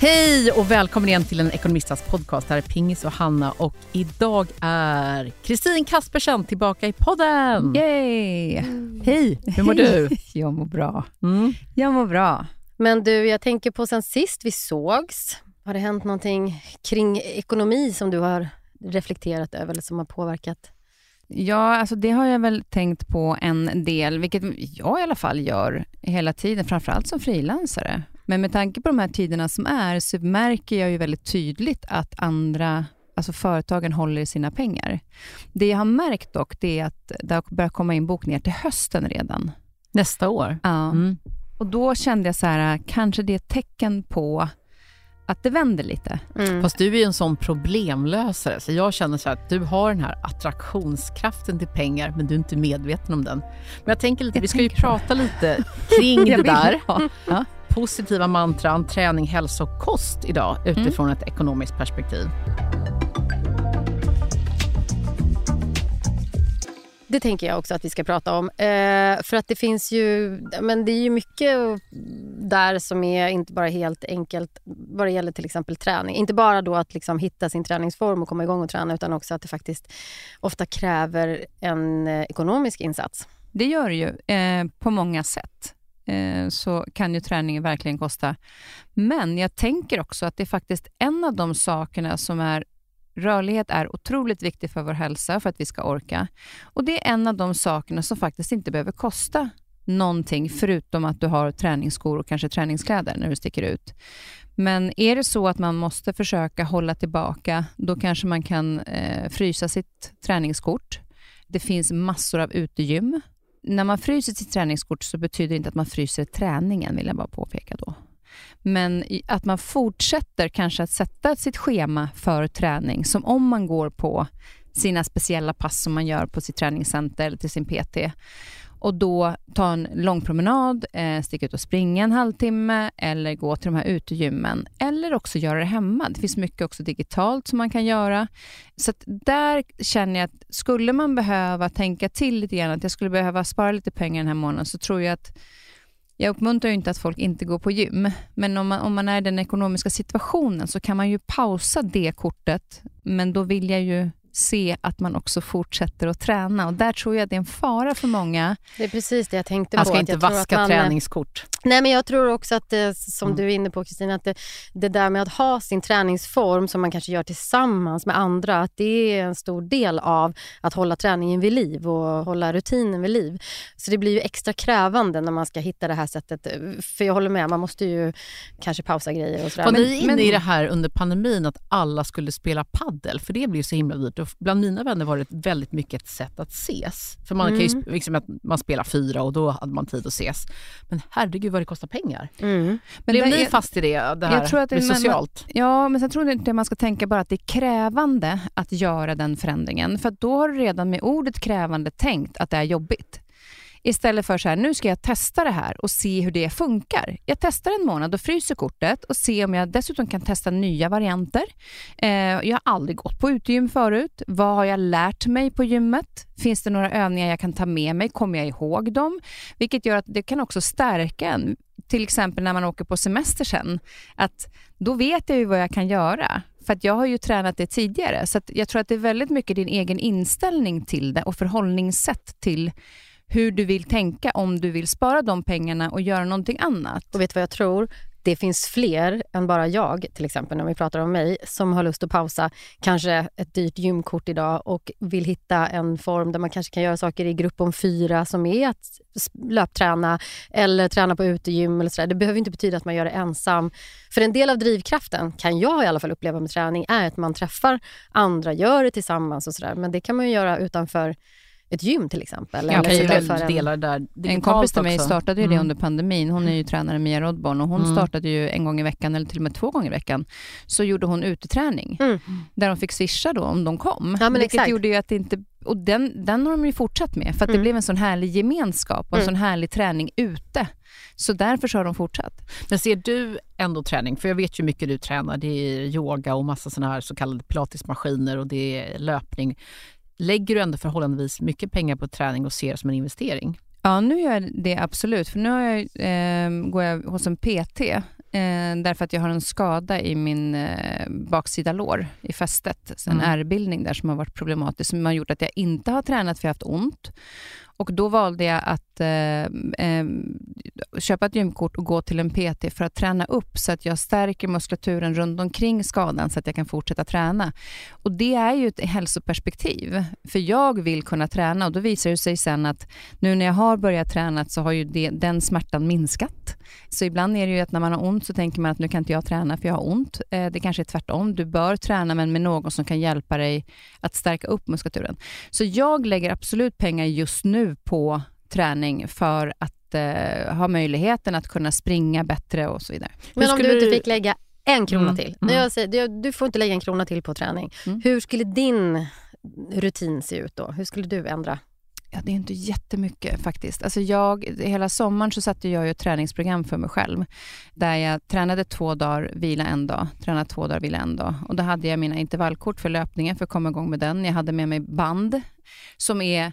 Hej och välkommen igen till en ekonomistas podcast. Här är Pingis och Hanna och idag är Kristin Kaspersen tillbaka i podden. Yay! Hej, hur mår du? Jag mår bra. Mm. Jag mår bra. Men du, jag tänker på sen sist vi sågs. Har det hänt någonting kring ekonomi som du har reflekterat över eller som har påverkat? Ja, alltså det har jag väl tänkt på en del, vilket jag i alla fall gör hela tiden, framförallt som frilansare. Men med tanke på de här tiderna som är, så märker jag ju väldigt tydligt att andra alltså företagen håller i sina pengar. Det jag har märkt dock, det är att det har börjat komma in bokningar till hösten redan. Nästa år? Ja. Mm. Och då kände jag så här, kanske det är ett tecken på att det vänder lite. Mm. Fast du är ju en sån problemlösare, så jag känner så här att du har den här attraktionskraften till pengar, men du är inte medveten om den. Men jag tänker lite, Jag vi ska ju prata lite kring det där. ha. Ja. Positiva mantran, träning, hälsa och kost idag utifrån ett ekonomiskt perspektiv. Det tänker jag också att vi ska prata om. Eh, för att det finns ju, men det är ju mycket där som är inte bara helt enkelt vad det gäller till exempel träning. Inte bara då att liksom hitta sin träningsform och komma igång och träna utan också att det faktiskt ofta kräver en eh, ekonomisk insats. Det gör det ju eh, på många sätt. Eh, så kan ju träningen verkligen kosta. Men jag tänker också att det är faktiskt en av de sakerna som är Rörlighet är otroligt viktigt för vår hälsa, för att vi ska orka. Och Det är en av de sakerna som faktiskt inte behöver kosta någonting, förutom att du har träningsskor och kanske träningskläder när du sticker ut. Men är det så att man måste försöka hålla tillbaka, då kanske man kan eh, frysa sitt träningskort. Det finns massor av utegym. När man fryser sitt träningskort så betyder det inte att man fryser träningen, vill jag bara påpeka då. Men att man fortsätter kanske att sätta sitt schema för träning, som om man går på sina speciella pass som man gör på sitt träningscenter eller till sin PT. Och då ta en lång promenad, eh, sticka ut och springa en halvtimme eller gå till de här utegymmen. Eller också göra det hemma. Det finns mycket också digitalt som man kan göra. Så att där känner jag att skulle man behöva tänka till lite grann, att jag skulle behöva spara lite pengar den här månaden, så tror jag att jag uppmuntrar ju inte att folk inte går på gym, men om man, om man är i den ekonomiska situationen så kan man ju pausa det kortet, men då vill jag ju se att man också fortsätter att träna och där tror jag det är en fara för många. Det är precis det jag tänkte på. ska att inte vaska man- träningskort. Nej, men jag tror också att det, som Mm. du är inne på Kristina, att det, det där med att ha sin träningsform som man kanske gör tillsammans med andra, att det är en stor del av att hålla träningen vid liv och hålla rutinen vid liv. Så det blir ju extra krävande när man ska hitta det här sättet. För jag håller med, man måste ju kanske pausa grejer och sådär. Var ni inne i det här under pandemin att alla skulle spela paddel? För det blir så himla dyrt. Bland mina vänner var det väldigt mycket ett sätt att ses. För man kan ju Mm. liksom att man spelar fyra och då hade man tid att ses. Men herregud vad det kostar pengar. Mm. Men Blev ni fast i det, det här Jag tror att det- med men- socialt? Ja, men sen tror jag inte man ska tänka bara att det är krävande att göra den förändringen, för då har du redan med ordet krävande tänkt att det är jobbigt. Istället för så här, nu ska jag testa det här och se hur det funkar. Jag testar en månad och fryser kortet och ser om jag dessutom kan testa nya varianter. Eh, jag har aldrig gått på utegym förut. Vad har jag lärt mig på gymmet? Finns det några övningar jag kan ta med mig? Kommer jag ihåg dem? Vilket gör att det kan också stärka en. Till exempel när man åker på semester sen. Att då vet jag ju vad jag kan göra. För att jag har ju tränat det tidigare. Så att jag tror att det är väldigt mycket din egen inställning till det och förhållningssätt till hur du vill tänka om du vill spara de pengarna och göra någonting annat. Och vet du vad jag tror? Det finns fler än bara jag, till exempel när vi pratar om mig, som har lust att pausa kanske ett dyrt gymkort idag och vill hitta en form där man kanske kan göra saker i grupp om fyra som är att löpträna eller träna på utegym eller sådär. Det behöver inte betyda att man gör det ensam. För en del av drivkraften, kan jag i alla fall uppleva med träning, är att man träffar andra, gör det tillsammans och sådär. Men det kan man ju göra utanför ett gym till exempel. Jag kan ju utanför väl en- dela det där En kompis till mig också. startade ju det Mm. under pandemin. Hon är ju tränare Mia Rodborn och hon Mm. startade ju en gång i veckan eller till och med två gånger i veckan. Så gjorde hon uteträning Mm. där de fick swisha då om de kom. Ja, men Vilket exakt. gjorde ju att det inte... Och den, den har de ju fortsatt med för att det Mm. blev en sån härlig gemenskap och en Mm. sån härlig träning ute. Så därför så har de fortsatt. Men ser du ändå träning, för jag vet ju mycket du tränar, det är yoga och massa sådana här så kallade pilatesmaskiner och det är löpning. Lägger du ändå förhållandevis mycket pengar på träning och ser det som en investering? Ja, nu gör jag det absolut. För nu har jag, eh, går jag hos en PT Eh, därför att jag har en skada i min eh, baksida lår, i fästet. En mm. ärrbildning där som har varit problematisk, som har gjort att jag inte har tränat för jag har haft ont. Och Då valde jag att eh, eh, köpa ett gymkort och gå till en PT för att träna upp så att jag stärker muskulaturen runt omkring skadan så att jag kan fortsätta träna. Och Det är ju ett hälsoperspektiv, för jag vill kunna träna och då visar det sig sen att nu när jag har börjat träna så har ju det, den smärtan minskat. Så ibland är det ju att när man har ont så tänker man att nu kan inte jag träna för jag har ont. Eh, det kanske är tvärtom. Du bör träna men med någon som kan hjälpa dig att stärka upp muskulaturen. Så jag lägger absolut pengar just nu på träning för att eh, ha möjligheten att kunna springa bättre och så vidare. Men om du inte fick lägga en krona mm. till. Mm. Jag säger, du får inte lägga en krona till på träning. Mm. Hur skulle din rutin se ut då? Hur skulle du ändra? Ja, det är inte jättemycket faktiskt. Alltså jag, hela sommaren så satte jag ett träningsprogram för mig själv. Där jag tränade två dagar, vila en dag. Tränade två dagar, vila en dag. Och då hade jag mina intervallkort för löpningen för att komma igång med den. Jag hade med mig band som är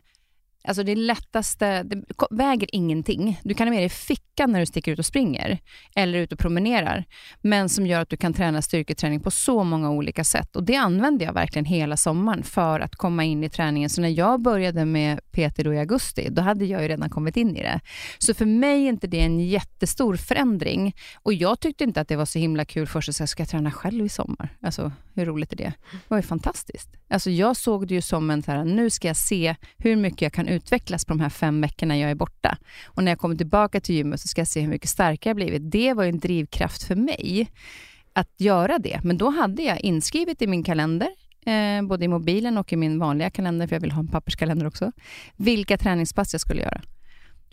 Alltså det lättaste, det väger ingenting. Du kan ha med dig i fickan när du sticker ut och springer eller ut och promenerar, men som gör att du kan träna styrketräning på så många olika sätt. Och Det använde jag verkligen hela sommaren för att komma in i träningen. Så när jag började med PT då i augusti, då hade jag ju redan kommit in i det. Så för mig är inte det en jättestor förändring. Och jag tyckte inte att det var så himla kul först att säga, ska jag träna själv i sommar? Alltså, hur roligt är det? Det var ju fantastiskt. Alltså, jag såg det ju som en, så här, nu ska jag se hur mycket jag kan utvecklas på de här fem veckorna jag är borta. Och när jag kommer tillbaka till gymmet så ska jag se hur mycket starkare jag blivit. Det var ju en drivkraft för mig att göra det. Men då hade jag inskrivet i min kalender, eh, både i mobilen och i min vanliga kalender, för jag vill ha en papperskalender också, vilka träningspass jag skulle göra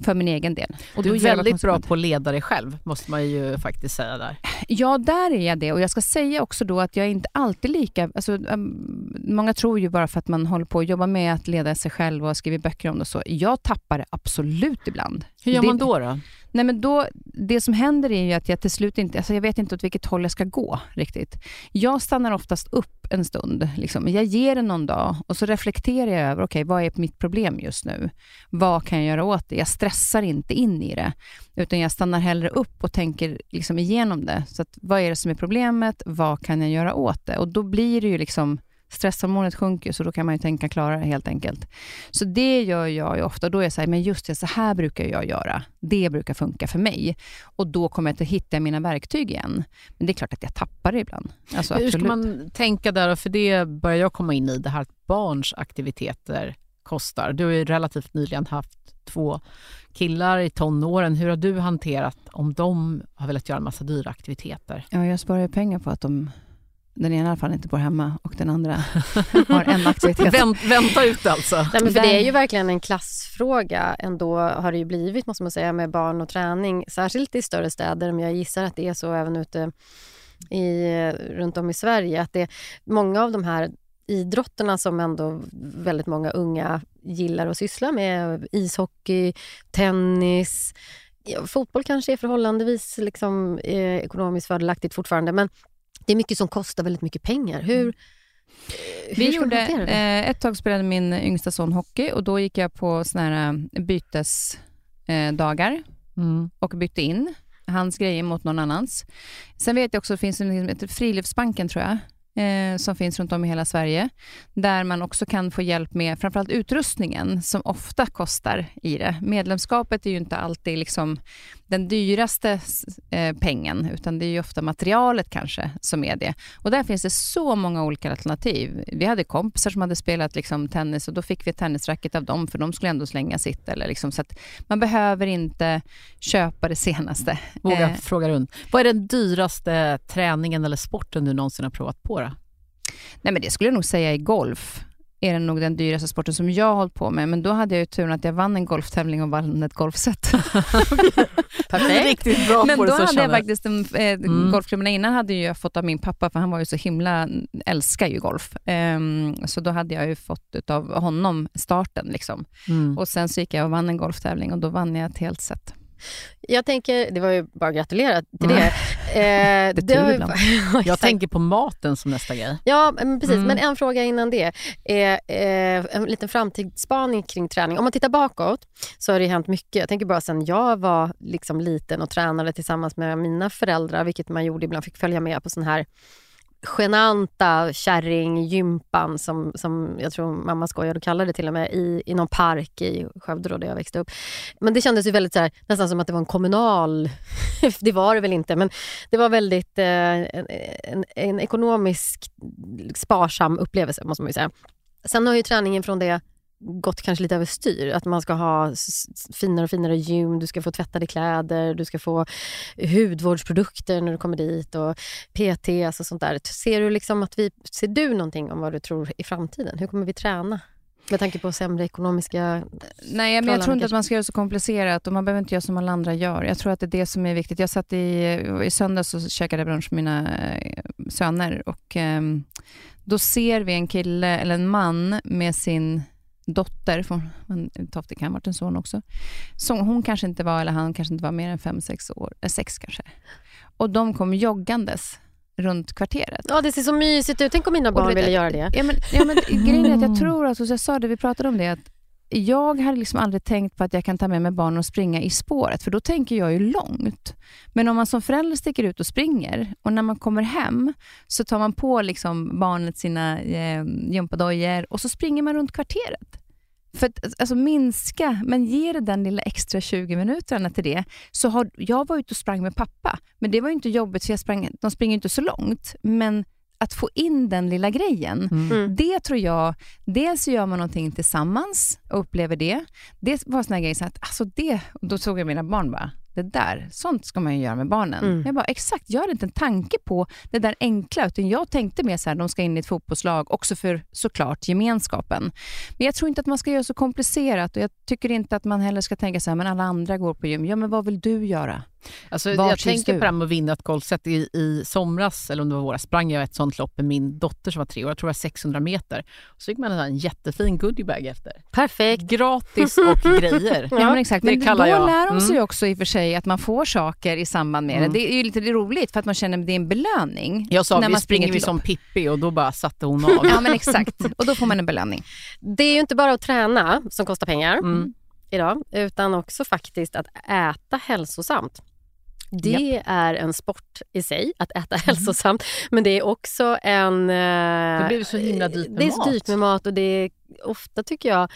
för min egen del. Och du är väldigt bra på att leda dig själv, måste man ju faktiskt säga där. Ja, där är jag det. Och jag ska säga också då att jag är inte alltid lika... Alltså, um, många tror ju bara för att man håller på att jobba med att leda sig själv och skriver böcker om det så. Jag tappar det absolut ibland. Hur gör man då? då? Nej, men då, det som händer är ju att jag till slut inte, alltså jag vet inte åt vilket håll jag ska gå riktigt. Jag stannar oftast upp en stund. Liksom. Jag ger det någon dag och så reflekterar jag över, okej, okay, vad är mitt problem just nu? Vad kan jag göra åt det? Jag stressar inte in i det, utan jag stannar hellre upp och tänker liksom igenom det. Så att, vad är det som är problemet? Vad kan jag göra åt det? Och då blir det ju liksom Stresshormonet sjunker, så då kan man ju tänka klarare helt enkelt. Så det gör jag ju ofta. Då är jag så här, men just det, så här brukar jag göra. Det brukar funka för mig. Och då kommer jag att hitta mina verktyg igen. Men det är klart att jag tappar det ibland. Alltså, Hur ska man tänka där? För det börjar jag komma in i, det här att barns aktiviteter kostar. Du har ju relativt nyligen haft två killar i tonåren. Hur har du hanterat om de har velat göra en massa dyra aktiviteter? Ja, jag sparar pengar på att de den ena i alla fall inte bor hemma och den andra har en aktivitet. Vänt, vänta ut alltså. Nej, men för det är ju verkligen en klassfråga ändå har det ju blivit måste man säga med barn och träning. Särskilt i större städer men jag gissar att det är så även ute i, runt om i Sverige. Att det, många av de här idrotterna som ändå väldigt många unga gillar att syssla med, ishockey, tennis, fotboll kanske är förhållandevis liksom, eh, ekonomiskt fördelaktigt fortfarande men det är mycket som kostar väldigt mycket pengar. Hur, mm. hur Vi gjorde, eh, ett tag spelade min yngsta son hockey och då gick jag på såna här eh, bytesdagar eh, mm. och bytte in hans grejer mot någon annans. Sen vet jag också att det finns en liksom, Friluftsbanken, tror jag, eh, som finns runt om i hela Sverige, där man också kan få hjälp med framförallt utrustningen, som ofta kostar i det. Medlemskapet är ju inte alltid liksom den dyraste eh, pengen, utan det är ofta materialet kanske som är det. Och där finns det så många olika alternativ. Vi hade kompisar som hade spelat liksom, tennis och då fick vi ett tennisracket av dem, för de skulle ändå slänga sitt. Eller liksom, så man behöver inte köpa det senaste. Våga eh, fråga runt. Vad är den dyraste träningen eller sporten du någonsin har provat på? Då? Nej, men det skulle jag nog säga är golf är det nog den dyraste sporten som jag har hållit på med. Men då hade jag ju turen att jag vann en golftävling och vann ett golfset. Perfekt. Riktigt bra Men då hade jag faktiskt, en, eh, mm. golfklubbarna innan hade jag fått av min pappa, för han var ju så himla, älskar ju golf. Um, så då hade jag ju fått av honom starten. Liksom. Mm. Och Sen så gick jag och vann en golftävling och då vann jag ett helt set. Jag tänker, det var ju bara att gratulera till det. Eh, Det har ibland. Ja, Jag exakt. tänker på maten som nästa grej. Ja, men precis. Mm. Men en fråga innan det. Eh, eh, en liten framtidsspaning kring träning. Om man tittar bakåt så har det hänt mycket. Jag tänker bara sen jag var liksom liten och tränade tillsammans med mina föräldrar, vilket man gjorde ibland, fick följa med på sån här genanta kärringgympan som, som jag tror mamma skojade och kallade det till och med i, i någon park i Skövde då, där jag växte upp. Men det kändes ju väldigt så här, nästan som att det var en kommunal... det var det väl inte, men det var väldigt eh, en, en, en ekonomisk sparsam upplevelse måste man ju säga. Sen har ju träningen från det gått kanske lite överstyr. Att man ska ha finare och finare gym, du ska få tvättade kläder, du ska få hudvårdsprodukter när du kommer dit och PTs och sånt där. Ser du, liksom att vi, ser du någonting om vad du tror i framtiden? Hur kommer vi träna? Med tanke på sämre ekonomiska... Nej, men jag tror inte att man ska göra det så komplicerat och man behöver inte göra som alla andra gör. Jag tror att det är det som är viktigt. Jag satt i, i söndags och käkade brunch med mina eh, söner och ehm, då ser vi en kille eller en man med sin dotter, från en Tofte kan ha varit en son också. Så hon kanske inte var, eller han kanske inte var mer än fem, sex år, eh, sex kanske. Och de kom joggandes runt kvarteret. Ja, det ser så mysigt ut. Tänk om mina barn ville göra det. Ja, men, ja, men grejen är att jag tror att, och jag sa det, vi pratade om det, att jag hade liksom aldrig tänkt på att jag kan ta med mig barn och springa i spåret, för då tänker jag ju långt. Men om man som förälder sticker ut och springer och när man kommer hem så tar man på liksom barnet sina eh, gympadojor och så springer man runt kvarteret. För att alltså, alltså minska, men ge det den lilla extra 20 minuterna till det. Så har, jag var ute och sprang med pappa, men det var ju inte jobbigt, för jag sprang, de springer inte så långt. Men att få in den lilla grejen, Mm. det tror jag, dels gör man någonting tillsammans och upplever det. Det var såna grejer så att, alltså det, och då såg jag mina barn bara, det där, sånt ska man ju göra med barnen. Mm. Jag bara, exakt, jag hade inte en tanke på det där enkla, utan jag tänkte mer så här, de ska in i ett fotbollslag, också för såklart gemenskapen. Men jag tror inte att man ska göra så komplicerat och jag tycker inte att man heller ska tänka så här, men alla andra går på gym, ja men vad vill du göra? Alltså, jag tänker du? på det här med att vinna ett golfset. I, I somras, eller om det var våras, sprang jag ett sånt lopp med min dotter som var tre år. Jag tror det var 600 meter. Så fick man en jättefin goodiebag efter. Perfekt. Gratis och grejer. Ja, men exakt. det Men kallar då jag. lär de sig Mm. också i och för sig att man får saker i samband med Mm. det. Det är ju lite roligt för att man känner att det är en belöning. Jag sa när vi man springer vi till som. Pippi och då bara satte hon av. Ja men exakt, och då får man en belöning. Det är ju inte bara att träna som kostar pengar Mm. idag, utan också faktiskt att äta hälsosamt. Det är en sport i sig, att äta hälsosamt. Men det är också en... eh, Det blir så himla dyrt med Det är så mat. dyrt med mat och det är ofta tycker jag...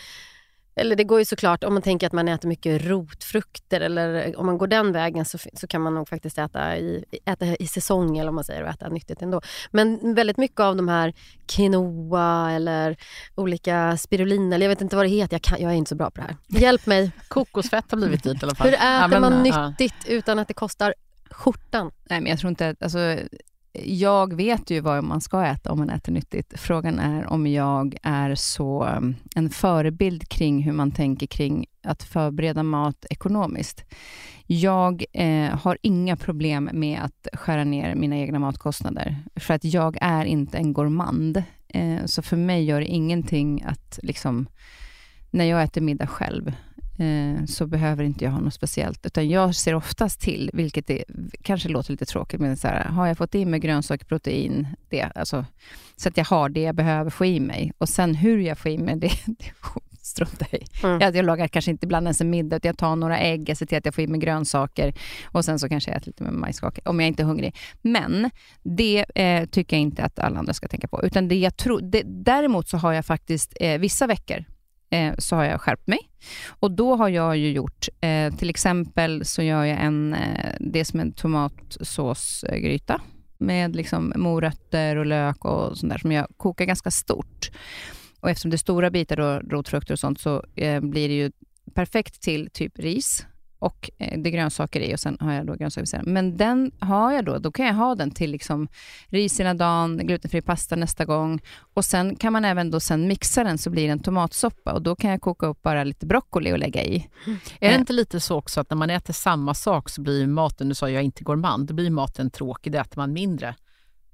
Eller det går ju såklart, om man tänker att man äter mycket rotfrukter eller om man går den vägen så, så kan man nog faktiskt äta i, äta i säsong eller om man säger och äta nyttigt ändå. Men väldigt mycket av de här quinoa eller olika spirulina, eller jag vet inte vad det heter, jag, kan, jag är inte så bra på det här. Hjälp mig, Kokosfett har blivit dyrt i alla fall. hur äter Ja, men, man ja. nyttigt utan att det kostar skjortan? Nej men jag tror inte alltså, jag vet ju vad man ska äta om man äter nyttigt. Frågan är om jag är så mm, en förebild kring hur man tänker kring att förbereda mat ekonomiskt. Jag eh, har inga problem med att skära ner mina egna matkostnader, för att jag är inte en gourmand. Eh, så för mig gör det ingenting att liksom, när jag äter middag själv, så behöver inte jag ha något speciellt. Utan jag ser oftast till, vilket är, kanske låter lite tråkigt, men så här, har jag fått i mig grönsaker, protein, det, alltså, så att jag har det jag behöver få i mig. Och sen hur jag får i mig det, det struntar jag i. Mm. Jag, jag lagar kanske inte ibland ens en middag, utan jag tar några ägg, jag ser till att jag får i mig grönsaker och sen så kanske jag äter lite med majskakor, om jag inte är hungrig. Men det eh, tycker jag inte att alla andra ska tänka på. Utan det jag tror, det, däremot så har jag faktiskt eh, vissa veckor eh, så har jag skärpt mig. Och då har jag ju gjort, eh, till exempel så gör jag en, eh, det som en tomatsåsgryta med liksom morötter och lök och sånt där som jag kokar ganska stort. Och eftersom det är stora bitar då, rotfrukter och sånt så eh, blir det ju perfekt till typ ris och eh, det är grönsaker i och sen har jag då grönsaker vid sidan. Men den har jag då, då kan jag ha den till liksom ris ena dagen, glutenfri pasta nästa gång och sen kan man även då sen mixa den så blir det en tomatsoppa och då kan jag koka upp bara lite broccoli och lägga i. Mm. Är det inte lite så också att när man äter samma sak så blir maten, du sa jag är inte gourmand, då blir maten tråkig, då äter man mindre.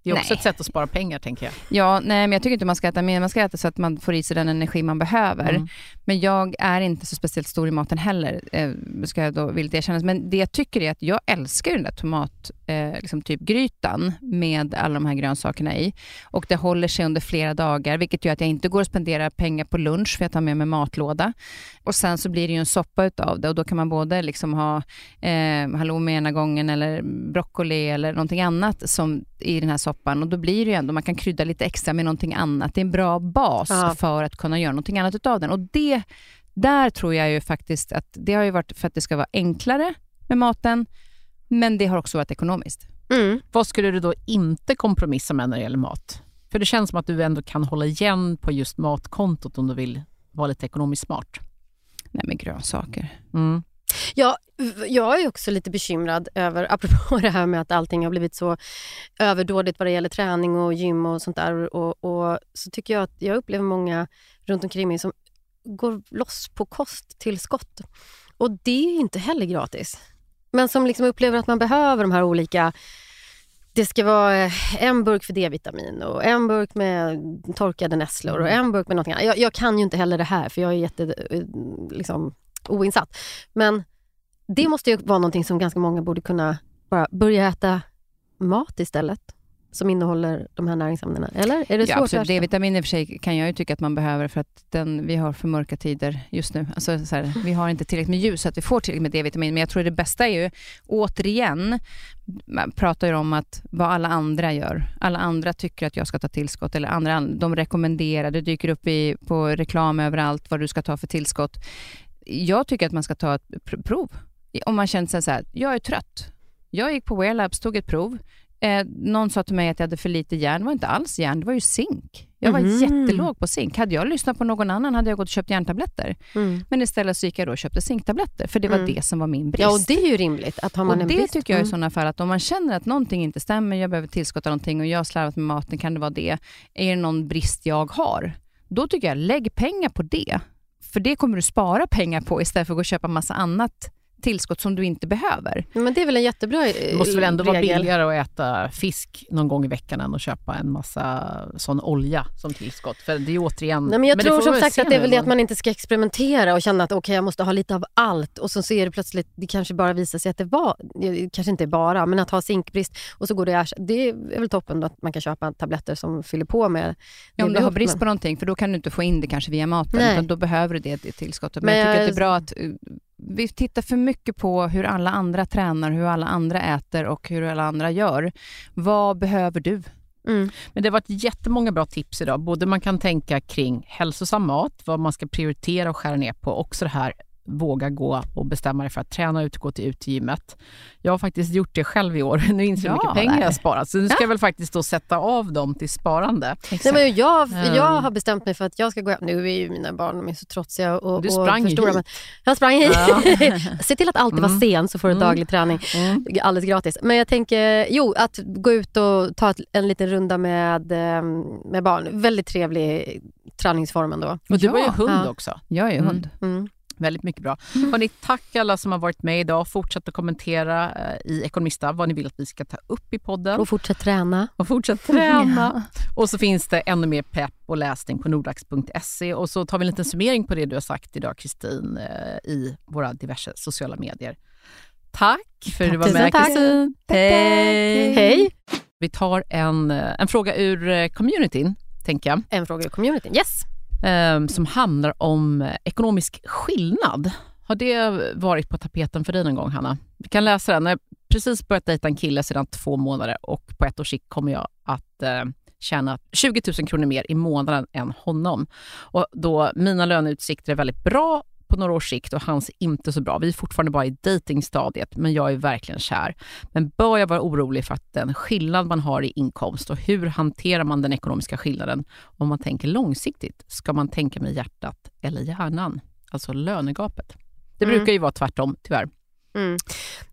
Det är också Nej. ett sätt att spara pengar tänker jag. Ja, nej men jag tycker inte man ska äta mer, man ska äta så att man får i sig den energi man behöver. Mm. Men jag är inte så speciellt stor i maten heller, eh, ska jag då villigt erkännas. Men det jag tycker är att jag älskar den där tomatgrytan eh, liksom typ grytan med alla de här grönsakerna i. Och det håller sig under flera dagar, vilket gör att jag inte går och spenderar pengar på lunch, för jag tar med mig matlåda. Och sen så blir det ju en soppa utav det och då kan man både liksom ha eh, halloumi ena gången eller broccoli eller någonting annat som i den här soppan och då blir det ju ändå, man kan krydda lite extra med någonting annat. Det är en bra bas Ja. för att kunna göra någonting annat utav den. Och det, där tror jag ju faktiskt att det har ju varit för att det ska vara enklare med maten, men det har också varit ekonomiskt. Mm. Vad skulle du då inte kompromissa med när det gäller mat? För det känns som att du ändå kan hålla igen på just matkontot om du vill vara lite ekonomiskt smart. Nej men grönsaker. Mm. Ja, jag är också lite bekymrad över, apropå det här med att allting har blivit så överdådigt vad det gäller träning och gym och sånt där. Och, och så tycker jag att jag upplever många runt omkring mig som går loss på kosttillskott. Och det är inte heller gratis. Men som liksom upplever att man behöver de här olika det ska vara eh, en burk för D-vitamin och en burk med torkade nässlor och en burk med någonting annat. Jag, jag kan ju inte heller det här för jag är jätte eh, liksom, oinsatt. Men det måste ju vara någonting som ganska många borde kunna bara börja äta mat istället som innehåller de här näringsämnena. Eller? Är det Ja, svårt? D-vitamin i och för sig kan jag ju tycka att man behöver för att den, vi har för mörka tider just nu. Alltså, så här, vi har inte tillräckligt med ljus så att vi får tillräckligt med D-vitamin. Men jag tror det bästa är ju, återigen, man pratar ju om att vad alla andra gör. Alla andra tycker att jag ska ta tillskott eller andra, de rekommenderar, det dyker upp i, på reklam överallt vad du ska ta för tillskott. Jag tycker att man ska ta ett pr- prov. Om man känner sig så här, jag är trött. Jag gick på Wear Labs, tog ett prov. Eh, någon sa till mig att jag hade för lite järn. Det var inte alls järn, det var ju zink. Jag var Mhm. jättelåg på zink. Hade jag lyssnat på någon annan hade jag gått och köpt järntabletter. Mm. Men istället så gick jag då och köpte zinktabletter, för det var Mm. det som var min brist. Ja, och det är ju rimligt att har man och en det brist. tycker jag i Mm. sådana fall att om man känner att någonting inte stämmer, jag behöver tillskotta någonting och jag har slarvat med maten, kan det vara det? Är det någon brist jag har? Då tycker jag, lägg pengar på det. För det kommer du spara pengar på istället för att gå och köpa massa annat tillskott som du inte behöver. Men det är väl en jättebra eh, Det måste väl ändå vara regel. billigare att äta fisk någon gång i veckan än att köpa en massa sån olja som tillskott. För det är återigen... Nej, men jag det tror som sagt att det är väl det att man inte ska experimentera och känna att okej, jag måste ha lite av allt och så ser det plötsligt, det kanske bara visar sig att det var, kanske inte är bara, men att ha zinkbrist och så går det. Det är väl toppen då att man kan köpa tabletter som fyller på med Ja, om du har brist på någonting, för då kan du inte få in det kanske via maten, Nej. utan då behöver du det, det tillskottet. Men, Men jag tycker jag- att det är bra att uh, vi tittar för mycket på hur alla andra tränar, hur alla andra äter och hur alla andra gör. Vad behöver du? Mm. Men det har varit jättemånga bra tips idag. Både man kan tänka kring hälsosam mat, vad man ska prioritera och skära ner på. Också det här våga gå och bestämma dig för att träna ut och gå till utegymmet. Jag har faktiskt gjort det själv i år. Nu inser jag hur Ja, mycket pengar jag har sparat. Så nu ska jag väl faktiskt då sätta av dem till sparande. Nej, men jag, Mm. jag har bestämt mig för att jag ska gå hem. Nu är ju mina barn de är så trotsiga och, Du och sprang för hit. stora, men Jag sprang hit. Ja. Se till att alltid vara Mm. sen så får du Mm. daglig träning. Mm. Alldeles gratis. Men jag tänker, jo, att gå ut och ta en liten runda med, eh, med barn. Väldigt trevlig träningsform ändå. Och du Ja, har ju hund ja. också. Jag är Mm. hund. Mm. Väldigt mycket bra. Hörrni, tack alla som har varit med idag. Fortsätt att kommentera eh, i Ekonomista vad ni vill att vi ska ta upp i podden. Och fortsätt träna. Och fortsätt träna. Och så finns det ännu mer pepp och läsning på nordax.se. Och så tar vi en liten summering på det du har sagt idag, Kristin, eh, i våra diverse sociala medier. Tack för att du var med. Kristin. Hej! Hej! Vi tar en, eh, en fråga ur communityn, tänker jag. En fråga i communityn. Yes! Eh, som handlar om eh, ekonomisk skillnad. Har det varit på tapeten för dig någon gång, Hanna? Vi kan läsa den. Jag har precis börjat dejta en kille sedan två månader och på ett års sikt kommer jag att eh, tjäna 20 000 kronor mer i månaden än honom. Och då mina löneutsikter är väldigt bra på några års sikt och hans inte så bra. Vi är fortfarande bara i datingstadiet, men jag är verkligen kär. Men bör jag vara orolig för att den skillnad man har i inkomst och hur hanterar man den ekonomiska skillnaden om man tänker långsiktigt? Ska man tänka med hjärtat eller hjärnan? Alltså lönegapet. Det Mm. brukar ju vara tvärtom, tyvärr. Mm.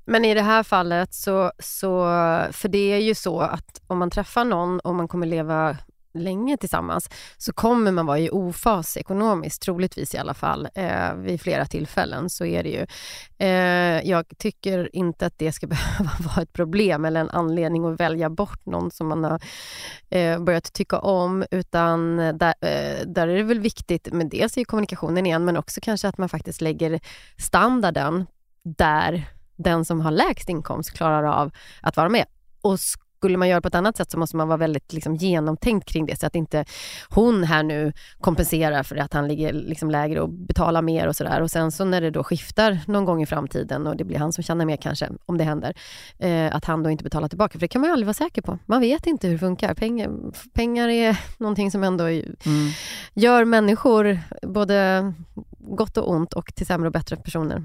Men i det här fallet så, så, för det är ju så att om man träffar någon och man kommer leva länge tillsammans så kommer man vara i ofas ekonomiskt, troligtvis i alla fall, eh, vid flera tillfällen så är det ju. Eh, jag tycker inte att det ska behöva vara ett problem eller en anledning att välja bort någon som man har eh, börjat tycka om, utan där, eh, där är det väl viktigt, men dels i kommunikationen igen, men också kanske att man faktiskt lägger standarden där den som har lägst inkomst klarar av att vara med. Och skulle man göra på ett annat sätt så måste man vara väldigt liksom, genomtänkt kring det så att inte hon här nu kompenserar för att han ligger liksom, lägre och betalar mer och sådär. Och sen så när det då skiftar någon gång i framtiden och det blir han som tjänar mer kanske, om det händer, eh, att han då inte betalar tillbaka. För det kan man ju aldrig vara säker på. Man vet inte hur det funkar. Pengar, pengar är någonting som ändå mm. gör människor både gott och ont och till sämre och bättre personer.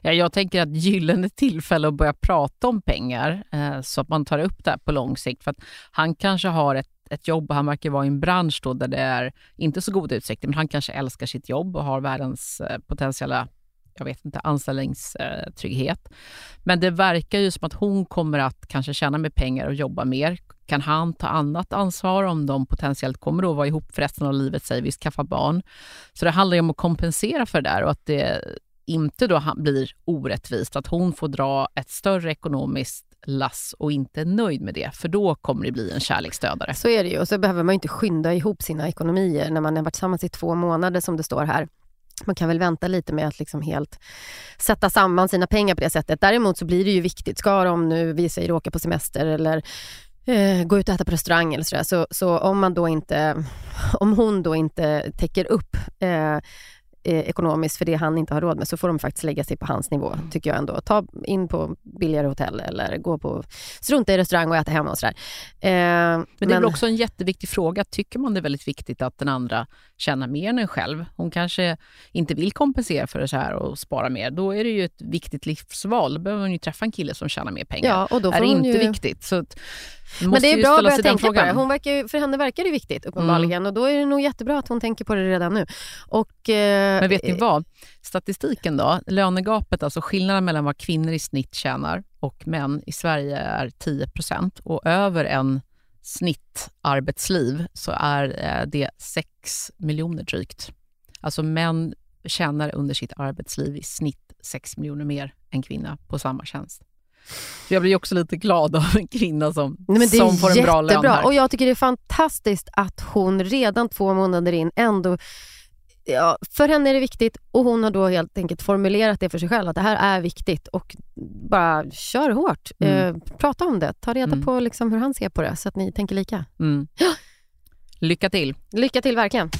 Ja, jag tänker att gyllene tillfälle att börja prata om pengar eh, så att man tar upp det här på lång sikt. För att han kanske har ett, ett jobb och han verkar vara i en bransch då där det är inte så goda utsikter, men han kanske älskar sitt jobb och har världens eh, potentiella jag vet inte, anställningstrygghet. Men det verkar ju som att hon kommer att kanske tjäna mer pengar och jobba mer. Kan han ta annat ansvar om de potentiellt kommer att vara ihop för resten av livet, säger vi, skaffa barn? Så det handlar ju om att kompensera för det där och att det inte då blir orättvist, att hon får dra ett större ekonomiskt lass och inte är nöjd med det, för då kommer det bli en kärleksdödare. Så är det ju, och så behöver man inte skynda ihop sina ekonomier när man har varit tillsammans i två månader som det står här. Man kan väl vänta lite med att liksom helt sätta samman sina pengar på det sättet. Däremot så blir det ju viktigt, ska de nu, vi säger åka på semester eller eh, gå ut och äta på restaurang eller sådär, så, så om man då inte, om hon då inte täcker upp eh, eh, ekonomiskt för det han inte har råd med så får de faktiskt lägga sig på hans nivå, mm. tycker jag ändå. Ta in på billigare hotell eller gå på, strunta i restaurang och äta hemma och sådär. Eh, men det är men... väl också en jätteviktig fråga. Tycker man det är väldigt viktigt att den andra tjänar mer än en själv? Hon kanske inte vill kompensera för det så här och spara mer. Då är det ju ett viktigt livsval. Då behöver hon ju träffa en kille som tjänar mer pengar. Ja, och då får är det inte ju... viktigt. Så men det är bra att börja tänka på det. Hon verkar, för henne verkar det viktigt uppenbarligen mm. och då är det nog jättebra att hon tänker på det redan nu. Och, eh, Men vet ni vad? Statistiken då, lönegapet, alltså skillnaden mellan vad kvinnor i snitt tjänar och män i Sverige är 10% och över en snittarbetsliv så är eh, det 6 miljoner drygt. Alltså män tjänar under sitt arbetsliv i snitt 6 miljoner mer än kvinna på samma tjänst. Så jag blir också lite glad av en kvinna som, Nej, som får en bra lön här. Och jag tycker det är fantastiskt att hon redan två månader in ändå Ja, för henne är det viktigt och hon har då helt enkelt formulerat det för sig själv att det här är viktigt och bara kör hårt. Mm. Eh, prata om det, ta reda mm. på liksom hur han ser på det så att ni tänker lika. Mm. Lycka till! Lycka till verkligen!